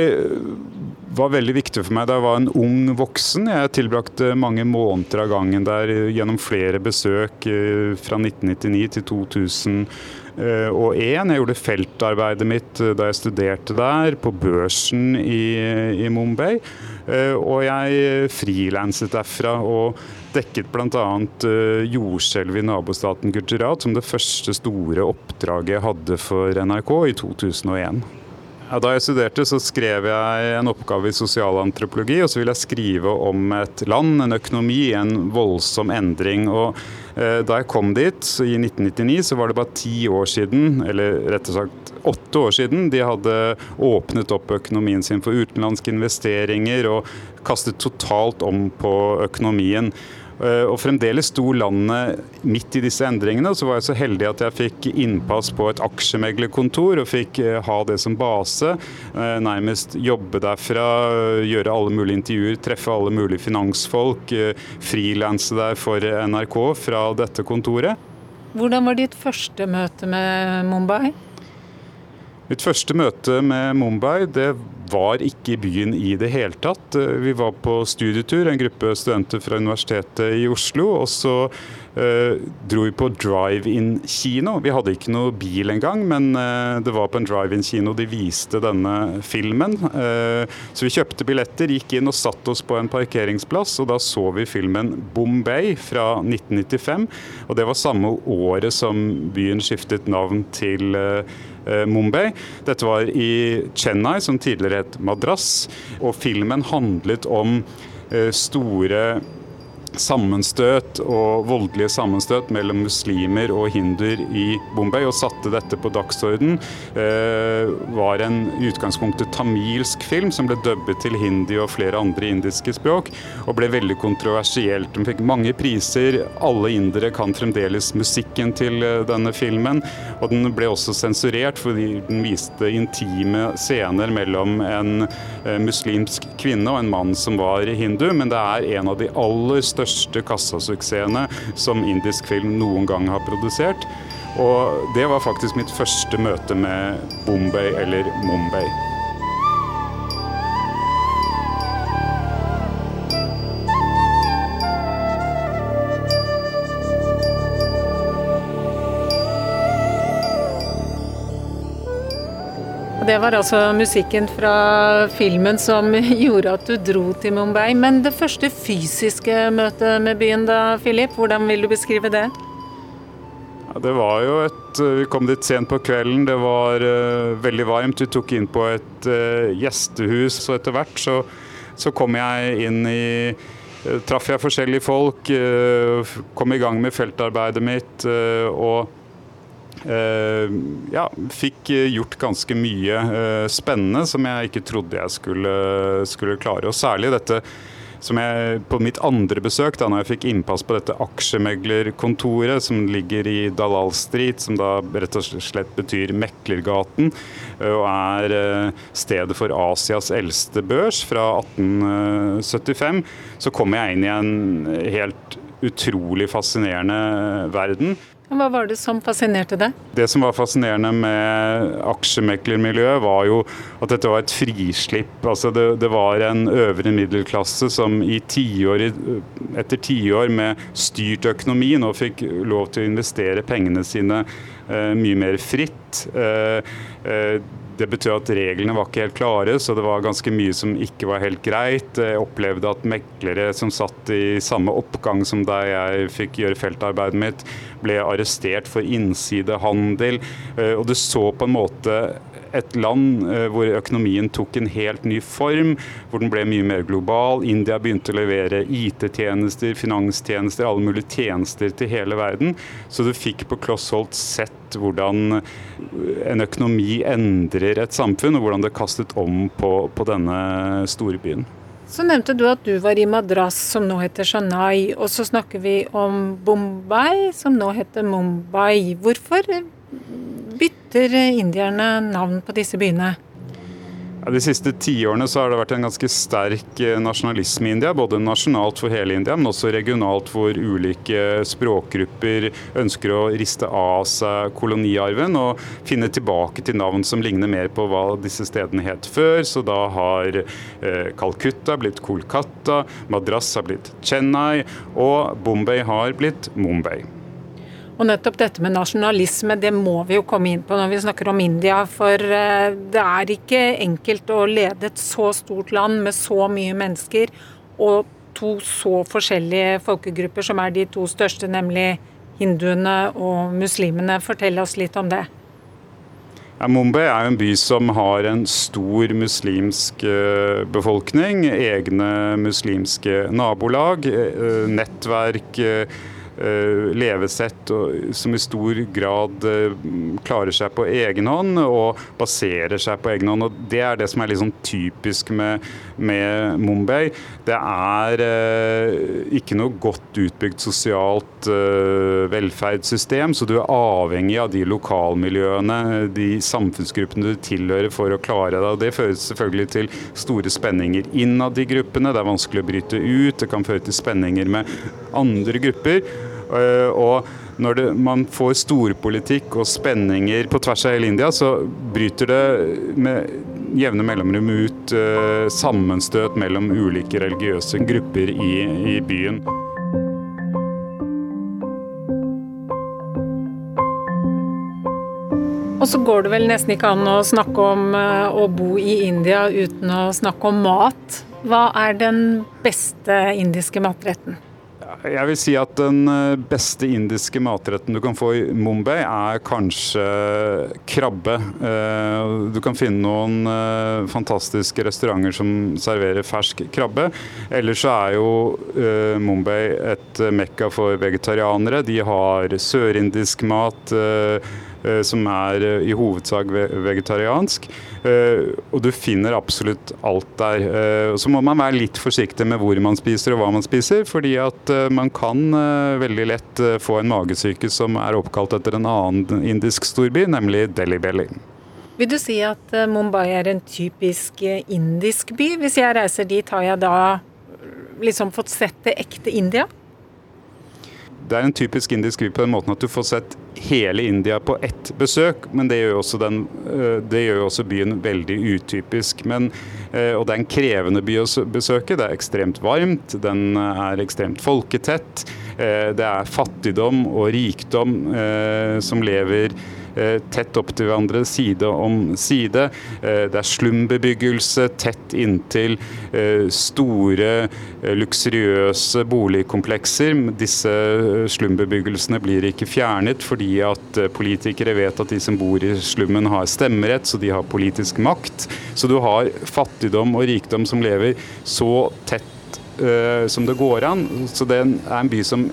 var veldig viktig for meg da jeg var en ung voksen. Jeg tilbrakte mange måneder av gangen der gjennom flere besøk fra 1999 til 2000 Eh, og én, jeg gjorde feltarbeidet mitt eh, da jeg studerte der, på børsen i, i Mumbai. Eh, og jeg frilanset derfra og dekket bl.a. jordskjelvet i nabostaten Gujarat som det første store oppdraget jeg hadde for NRK i 2001. Ja, da jeg studerte, så skrev jeg en oppgave i sosialantropologi. Og så ville jeg skrive om et land, en økonomi, en voldsom endring. Og eh, da jeg kom dit i 1999, så var det bare ti år siden, eller rettere sagt åtte år siden, de hadde åpnet opp økonomien sin for utenlandske investeringer og kastet totalt om på økonomien. Eh, og fremdeles sto landet midt i disse endringene. og Så var jeg så heldig at jeg fikk innpass på et aksjemeglerkontor og fikk eh, ha det som base. Eh, nærmest jobbe derfra, gjøre alle mulige intervjuer, treffe alle mulige finansfolk. Frilanse der for NRK fra dette kontoret. Hvordan var ditt første møte med Mumbai? Mitt første møte med Mumbai det var ikke i byen i det hele tatt. Vi var på studietur, en gruppe studenter fra Universitetet i Oslo. og så eh, dro vi på drive-in-kino. Vi hadde ikke noe bil engang, men eh, det var på en drive-in-kino de viste denne filmen. Eh, så vi kjøpte billetter, gikk inn og satte oss på en parkeringsplass, og da så vi filmen Bombay fra 1995. Og det var samme året som byen skiftet navn til eh, Eh, Mumbai. Dette var i Chennai, som tidligere het Madras. Og filmen handlet om eh, store sammenstøt og voldelige sammenstøt mellom muslimer og hinduer i Bombay, og satte dette på dagsorden. Eh, var en i utgangspunktet tamilsk film som ble dubbet til hindi og flere andre indiske språk, og ble veldig kontroversielt. Den fikk mange priser. Alle indere kan fremdeles musikken til eh, denne filmen, og den ble også sensurert fordi den viste intime scener mellom en eh, muslimsk kvinne og en mann som var hindu, men det er en av de aller største største kassasuksessene som indisk film noen gang har produsert. Og det var faktisk mitt første møte med Bombay eller Mumbai. Det var altså musikken fra filmen som gjorde at du dro til Mumbai. Men det første fysiske møtet med byen da, Philip, hvordan vil du beskrive det? Ja, det var jo et Vi kom dit sent på kvelden. Det var uh, veldig varmt. Vi tok inn på et uh, gjestehus, og etter hvert så, så kom jeg inn i uh, Traff jeg forskjellige folk, kom i gang med feltarbeidet mitt. og Eh, ja, fikk gjort ganske mye eh, spennende som jeg ikke trodde jeg skulle, skulle klare. Og særlig dette som jeg på mitt andre besøk, da når jeg fikk innpass på dette aksjemeglerkontoret som ligger i Dalal Street, som da rett og slett betyr Meklergaten, eh, og er stedet for Asias eldste børs fra 1875, så kom jeg inn i en helt utrolig fascinerende verden. Hva var det som fascinerte deg? Det som var fascinerende med aksjemeklermiljøet, var jo at dette var et frislipp. Altså det, det var en øvre middelklasse som i tiår, etter tiår med styrt økonomi nå fikk lov til å investere pengene sine eh, mye mer fritt. Eh, eh, det betød at reglene var ikke helt klare, så det var ganske mye som ikke var helt greit. Jeg opplevde at meklere som satt i samme oppgang som deg jeg fikk gjøre feltarbeidet mitt, ble arrestert for innsidehandel. Eh, og du så på en måte et land eh, hvor økonomien tok en helt ny form, hvor den ble mye mer global. India begynte å levere IT-tjenester, finanstjenester, alle mulige tjenester til hele verden. Så du fikk på kloss holdt sett hvordan en økonomi endrer et samfunn, og hvordan det kastet om på, på denne storbyen. Så nevnte du at du var i Madras, som nå heter Shanai. Og så snakker vi om Bombay, som nå heter Mumbai. Hvorfor bytter indierne navn på disse byene? De siste tiårene har det vært en ganske sterk eh, nasjonalisme i India. Både nasjonalt for hele India, men også regionalt hvor ulike språkgrupper ønsker å riste av seg koloniarven og finne tilbake til navn som ligner mer på hva disse stedene het før. Så da har eh, Calcutta blitt Kolkata, Madras har blitt Chennai, og Bombay har blitt Mumbai. Og nettopp dette med nasjonalisme, det må vi jo komme inn på når vi snakker om India. For eh, det er ikke enkelt å lede et så stort land med så mye mennesker og to så forskjellige folkegrupper, som er de to største, nemlig hinduene og muslimene. Fortell oss litt om det. Ja, Mumbai er jo en by som har en stor muslimsk eh, befolkning. Egne muslimske nabolag, eh, nettverk levesett som i stor grad eh, klarer seg på egen hånd og baserer seg på egen hånd. og Det er det som er sånn typisk med, med Mumbai. Det er eh, ikke noe godt utbygd sosialt eh, velferdssystem, så du er avhengig av de lokalmiljøene, de samfunnsgruppene du tilhører for å klare deg. og Det fører selvfølgelig til store spenninger innad i gruppene. Det er vanskelig å bryte ut. Det kan føre til spenninger med andre grupper. Og når det, man får storpolitikk og spenninger på tvers av hele India, så bryter det med jevne mellomrom ut uh, sammenstøt mellom ulike religiøse grupper i, i byen. Og så går det vel nesten ikke an å snakke om uh, å bo i India uten å snakke om mat. Hva er den beste indiske matretten? Jeg vil si at den eh, beste indiske matretten du kan få i Mumbai, er kanskje krabbe. Eh, du kan finne noen eh, fantastiske restauranter som serverer fersk krabbe. Ellers så er jo Mumbai et mekka for vegetarianere. De har sørindisk mat Eh, som er eh, i hovedsak vegetariansk. Eh, og du finner absolutt alt der. Så må man være litt forsiktig med hvor man spiser og hva man spiser, fordi at man kan veldig lett få en magesyke som er oppkalt etter en annen indisk storby, nemlig Delhi Belly. Vil du si at Mumbai er en typisk indisk by? Hvis jeg reiser dit, har jeg da liksom fått sett det ekte India? Det er en typisk indisk by på den måten at du får sett hele India på ett besøk, men det gjør jo også, den, eh, det gjør jo også byen veldig utypisk. Men, eh, og det er en krevende by å besøke. Det er ekstremt varmt, den er ekstremt folketett. Eh, det er fattigdom og rikdom som lever Eh, tett opp til hverandre, side om side. Eh, det er slumbebyggelse tett inntil eh, store, luksuriøse boligkomplekser. Disse slumbebyggelsene blir ikke fjernet fordi at politikere vet at de som bor i slummen har stemmerett, så de har politisk makt. Så du har fattigdom og rikdom som lever så tett som det går an. Så det er en by som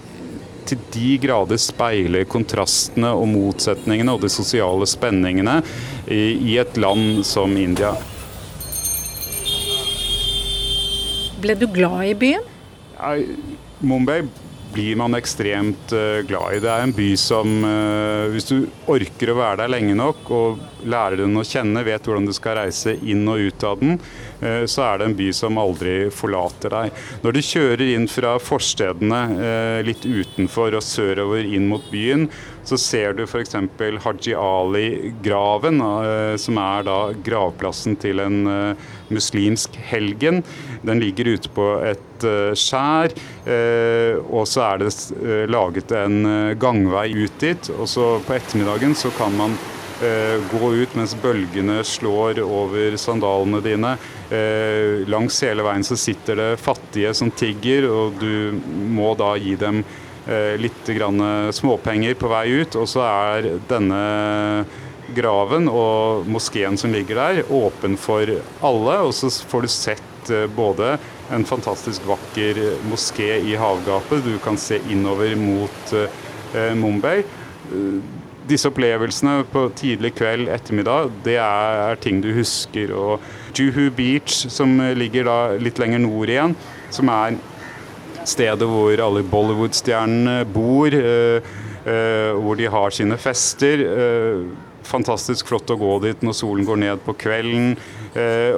til de grader speiler kontrastene og motsetningene og de sosiale spenningene i, et land som India. Ble du glad i byen? Ja, Mumbai blir man ekstremt uh, glad i. Det er en by som uh, Hvis du orker å være der lenge nok og lærer den å kjenne, vet hvordan du skal reise inn og ut av den, uh, så er det en by som aldri forlater deg. Når du kjører inn fra forstedene litt utenfor og sørover inn mot byen, så ser du f.eks. Haji Ali-graven, som er da gravplassen til en muslimsk helgen. Den ligger ute på et uh, skjær, og så er det laget en gangvei ut dit. Og så på ettermiddagen så kan man gå ut mens bølgene slår over sandalene dine. langs hele veien så sitter det fattige som tigger, og du må da gi dem litt grann småpenger på vei ut. Og så er denne graven og moskeen som ligger der, åpen for alle. Og så får du sett eh, både en fantastisk vakker moské i havgapet, du kan se innover mot eh, Mumbai. Eh, disse opplevelsene på tidlig kveld, ettermiddag, det er, ting du husker. Og Juhu Beach, som ligger da litt lenger nord igjen, som er stedet hvor alle Bollywood-stjernene bor, eh, eh, hvor de har sine fester. Eh, fantastisk flott å gå dit når solen går ned på kvelden.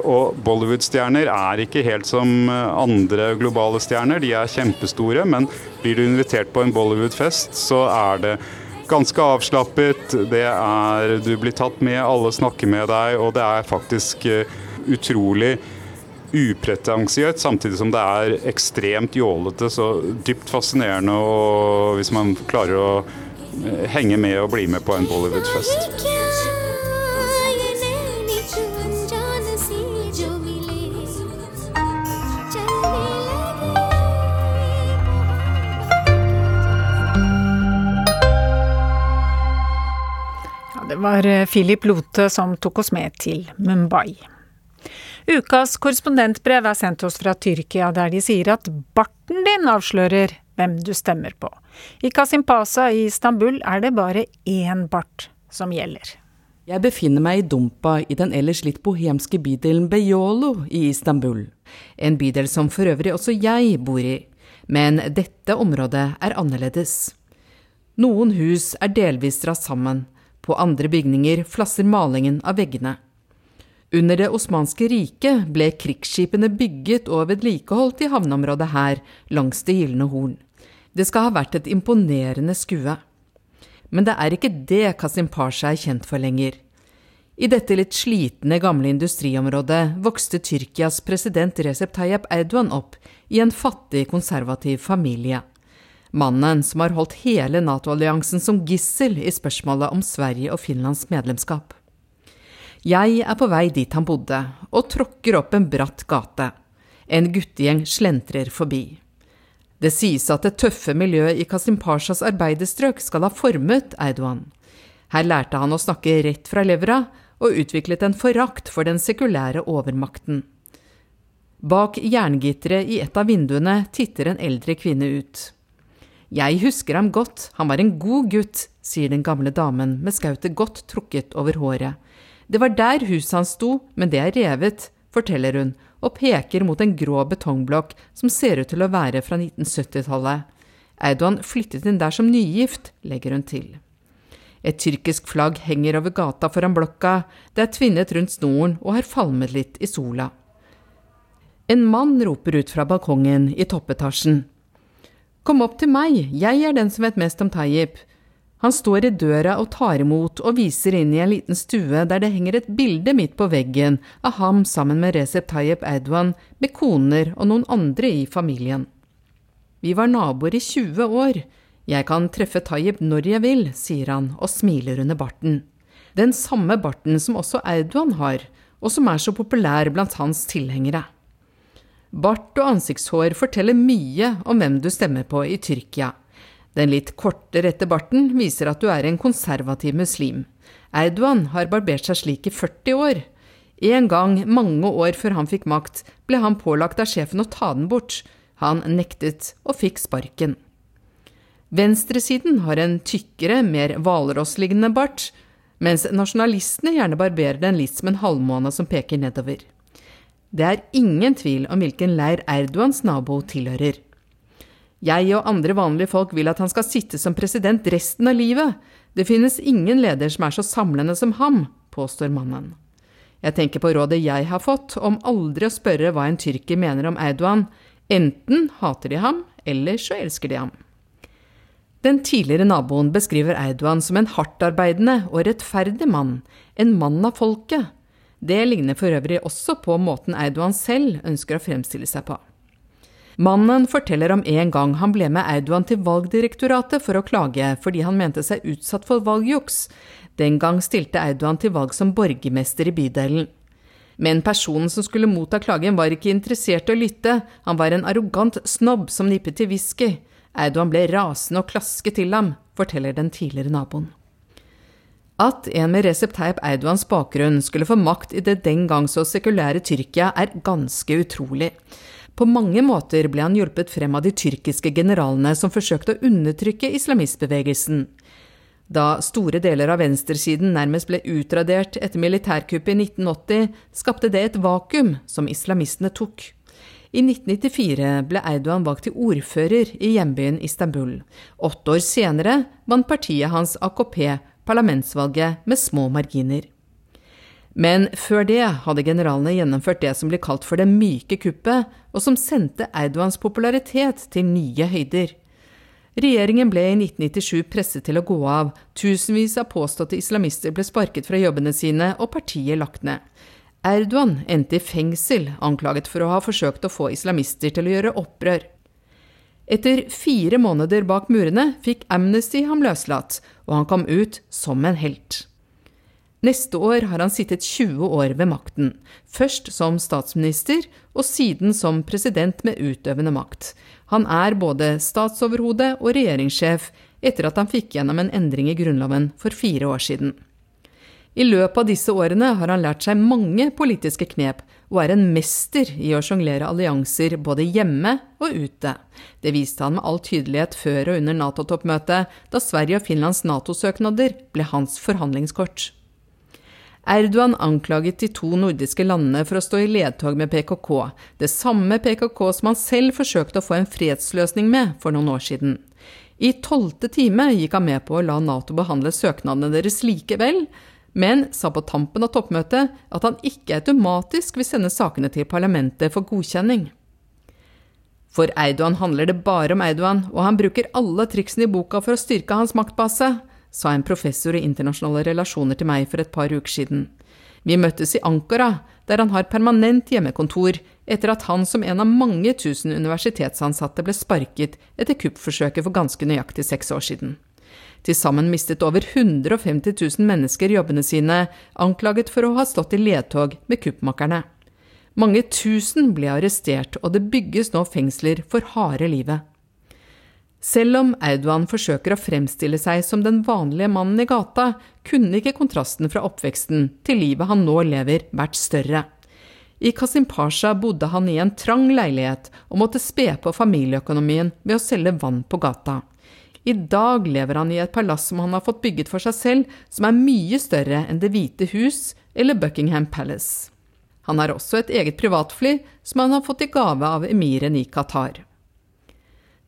Og Bollywood-stjerner er ikke helt som andre globale stjerner. De er kjempestore, men blir du invitert på en Bollywood-fest, så er det ganske avslappet. Det er, du blir tatt med, alle snakker med deg, og det er faktisk utrolig upretensiøst, samtidig som det er ekstremt jålete. Så dypt fascinerende og hvis man klarer å henge med og bli med på en Bollywood-fest. det var eh, Philip Lote som tok oss med til Mumbai. Ukas korrespondentbrev er sendt oss fra Tyrkia, der de sier at barten din avslører hvem du stemmer på. I Kasimpasa i Istanbul er det bare én bart som gjelder. Jeg befinner meg i Dumpa i den ellers litt bohemske bydelen Beyolo i Istanbul. En bydel som for øvrig også jeg bor i. Men dette området er annerledes. Noen hus er delvis rast sammen, på andre bygninger flasser malingen av veggene. Under det osmanske riket ble krigsskipene bygget og vedlikeholdt i havneområdet her, langs Det gylne horn. Det skal ha vært et imponerende skue. Men det er ikke det Kasim Pasha er kjent for lenger. I dette litt slitne, gamle industriområdet vokste Tyrkias president Recep Tayyip Erdogan opp i en fattig, konservativ familie. Mannen som har holdt hele Nato-alliansen som gissel i spørsmålet om Sverige og Finlands medlemskap. Jeg er på vei dit han bodde, og tråkker opp en bratt gate. En guttegjeng slentrer forbi. Det sies at det tøffe miljøet i Kasim Pashas arbeiderstrøk skal ha formet Erdogan. Her lærte han å snakke rett fra levra, og utviklet en forakt for den sekulære overmakten. Bak jerngitteret i et av vinduene titter en eldre kvinne ut. Jeg husker ham godt, han var en god gutt, sier den gamle damen med skautet godt trukket over håret. Det var der huset hans sto, men det er revet, forteller hun og peker mot en grå betongblokk som ser ut til å være fra 1970-tallet. Eidoan flyttet inn der som nygift, legger hun til. Et tyrkisk flagg henger over gata foran blokka, det er tvinnet rundt snoren og har falmet litt i sola. En mann roper ut fra balkongen i toppetasjen. Kom opp til meg, jeg er den som vet mest om Tayyip. Han står i døra og tar imot og viser inn i en liten stue der det henger et bilde midt på veggen av ham sammen med Recep Tayyip Erdogan, med koner og noen andre i familien. Vi var naboer i 20 år. Jeg kan treffe Tayyip når jeg vil, sier han og smiler under barten. Den samme barten som også Erdogan har, og som er så populær blant hans tilhengere. Bart og ansiktshår forteller mye om hvem du stemmer på i Tyrkia. Den litt korte, rette barten viser at du er en konservativ muslim. Erdogan har barbert seg slik i 40 år. En gang, mange år før han fikk makt, ble han pålagt av sjefen å ta den bort. Han nektet og fikk sparken. Venstresiden har en tykkere, mer hvalrosslignende bart, mens nasjonalistene gjerne barberer den litt som en halvmåne som peker nedover. Det er ingen tvil om hvilken leir Erdogans nabo tilhører. Jeg og andre vanlige folk vil at han skal sitte som president resten av livet. Det finnes ingen leder som er så samlende som ham, påstår mannen. Jeg tenker på rådet jeg har fått om aldri å spørre hva en tyrker mener om Erdogan. Enten hater de ham, eller så elsker de ham. Den tidligere naboen beskriver Erdogan som en hardtarbeidende og rettferdig mann, en mann av folket. Det ligner for øvrig også på måten Erdogan selv ønsker å fremstille seg på. Mannen forteller om en gang han ble med Erdogan til Valgdirektoratet for å klage fordi han mente seg utsatt for valgjuks. Den gang stilte Erdogan til valg som borgermester i bydelen. Men personen som skulle motta klagen, var ikke interessert i å lytte, han var en arrogant snobb som nippet til whisky. Erdogan ble rasende og klasket til ham, forteller den tidligere naboen. At en med Recep Tayyip Erdogans bakgrunn skulle få makt i det den gang så sekulære Tyrkia, er ganske utrolig. På mange måter ble han hjulpet frem av de tyrkiske generalene som forsøkte å undertrykke islamistbevegelsen. Da store deler av venstresiden nærmest ble utradert etter militærkuppet i 1980, skapte det et vakuum som islamistene tok. I 1994 ble Eidogan valgt til ordfører i hjembyen Istanbul. Åtte år senere vant partiet hans AKP parlamentsvalget med små marginer. Men før det hadde generalene gjennomført det som ble kalt for det myke kuppet, og som sendte Erdogans popularitet til nye høyder. Regjeringen ble i 1997 presset til å gå av, tusenvis av påståtte islamister ble sparket fra jobbene sine og partiet lagt ned. Erdogan endte i fengsel, anklaget for å ha forsøkt å få islamister til å gjøre opprør. Etter fire måneder bak murene fikk Amnesty ham løslatt, og han kom ut som en helt. Neste år har han sittet 20 år ved makten, først som statsminister og siden som president med utøvende makt. Han er både statsoverhode og regjeringssjef etter at han fikk gjennom en endring i Grunnloven for fire år siden. I løpet av disse årene har han lært seg mange politiske knep, og er en mester i å sjonglere allianser både hjemme og ute. Det viste han med all tydelighet før og under Nato-toppmøtet, da Sverige og Finlands Nato-søknader ble hans forhandlingskort. Erdogan anklaget de to nordiske landene for å stå i ledtog med PKK, det samme PKK som han selv forsøkte å få en fredsløsning med for noen år siden. I tolvte time gikk han med på å la Nato behandle søknadene deres likevel, men sa på tampen av toppmøtet at han ikke automatisk vil sende sakene til parlamentet for godkjenning. For Eidoan handler det bare om Eidoan, og han bruker alle triksene i boka for å styrke hans maktbase, sa en professor i internasjonale relasjoner til meg for et par uker siden. Vi møttes i Ankara, der han har permanent hjemmekontor, etter at han som en av mange tusen universitetsansatte ble sparket etter kuppforsøket for ganske nøyaktig seks år siden. Til sammen mistet over 150 000 mennesker jobbene sine, anklaget for å ha stått i ledtog med kuppmakerne. Mange tusen ble arrestert, og det bygges nå fengsler for harde livet. Selv om Audoan forsøker å fremstille seg som den vanlige mannen i gata, kunne ikke kontrasten fra oppveksten til livet han nå lever, vært større. I Kasim Pasha bodde han i en trang leilighet og måtte spe på familieøkonomien ved å selge vann på gata. I dag lever han i et palass som han har fått bygget for seg selv, som er mye større enn Det hvite hus eller Buckingham Palace. Han har også et eget privatfly som han har fått i gave av emiren i Qatar.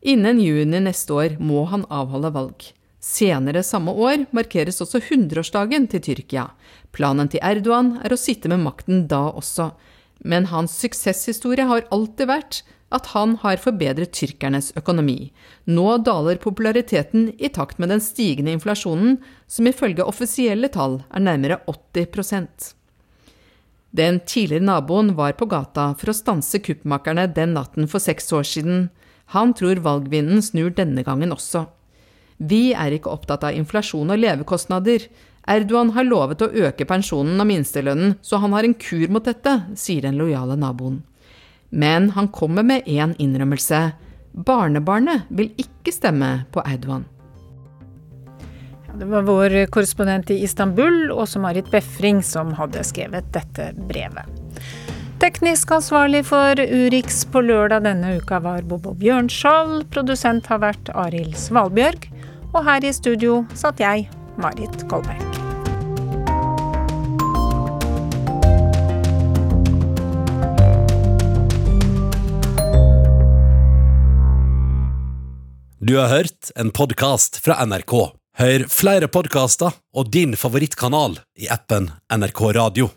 Innen juni neste år må han avholde valg. Senere samme år markeres også 100-årsdagen til Tyrkia. Planen til Erdogan er å sitte med makten da også, men hans suksesshistorie har alltid vært at han har forbedret tyrkernes økonomi. Nå daler populariteten i takt med den stigende inflasjonen, som ifølge offisielle tall er nærmere 80% den tidligere naboen var på gata for å stanse kuppmakerne den natten for seks år siden. Han tror valgvinden snur denne gangen også. Vi er ikke opptatt av inflasjon og levekostnader. Erdogan har lovet å øke pensjonen og minstelønnen, så han har en kur mot dette, sier den lojale naboen. Men han kommer med én innrømmelse. Barnebarnet vil ikke stemme på Erdogan. Det var vår korrespondent i Istanbul, Åse Marit Befring, som hadde skrevet dette brevet. Teknisk ansvarlig for Urix på lørdag denne uka var Bobo Bjørnskjold. Produsent har vært Arild Svalbjørg. Og her i studio satt jeg, Marit Kolberg. Du har hørt en podkast fra NRK. Hør flere podkaster og din favorittkanal i appen NRK Radio.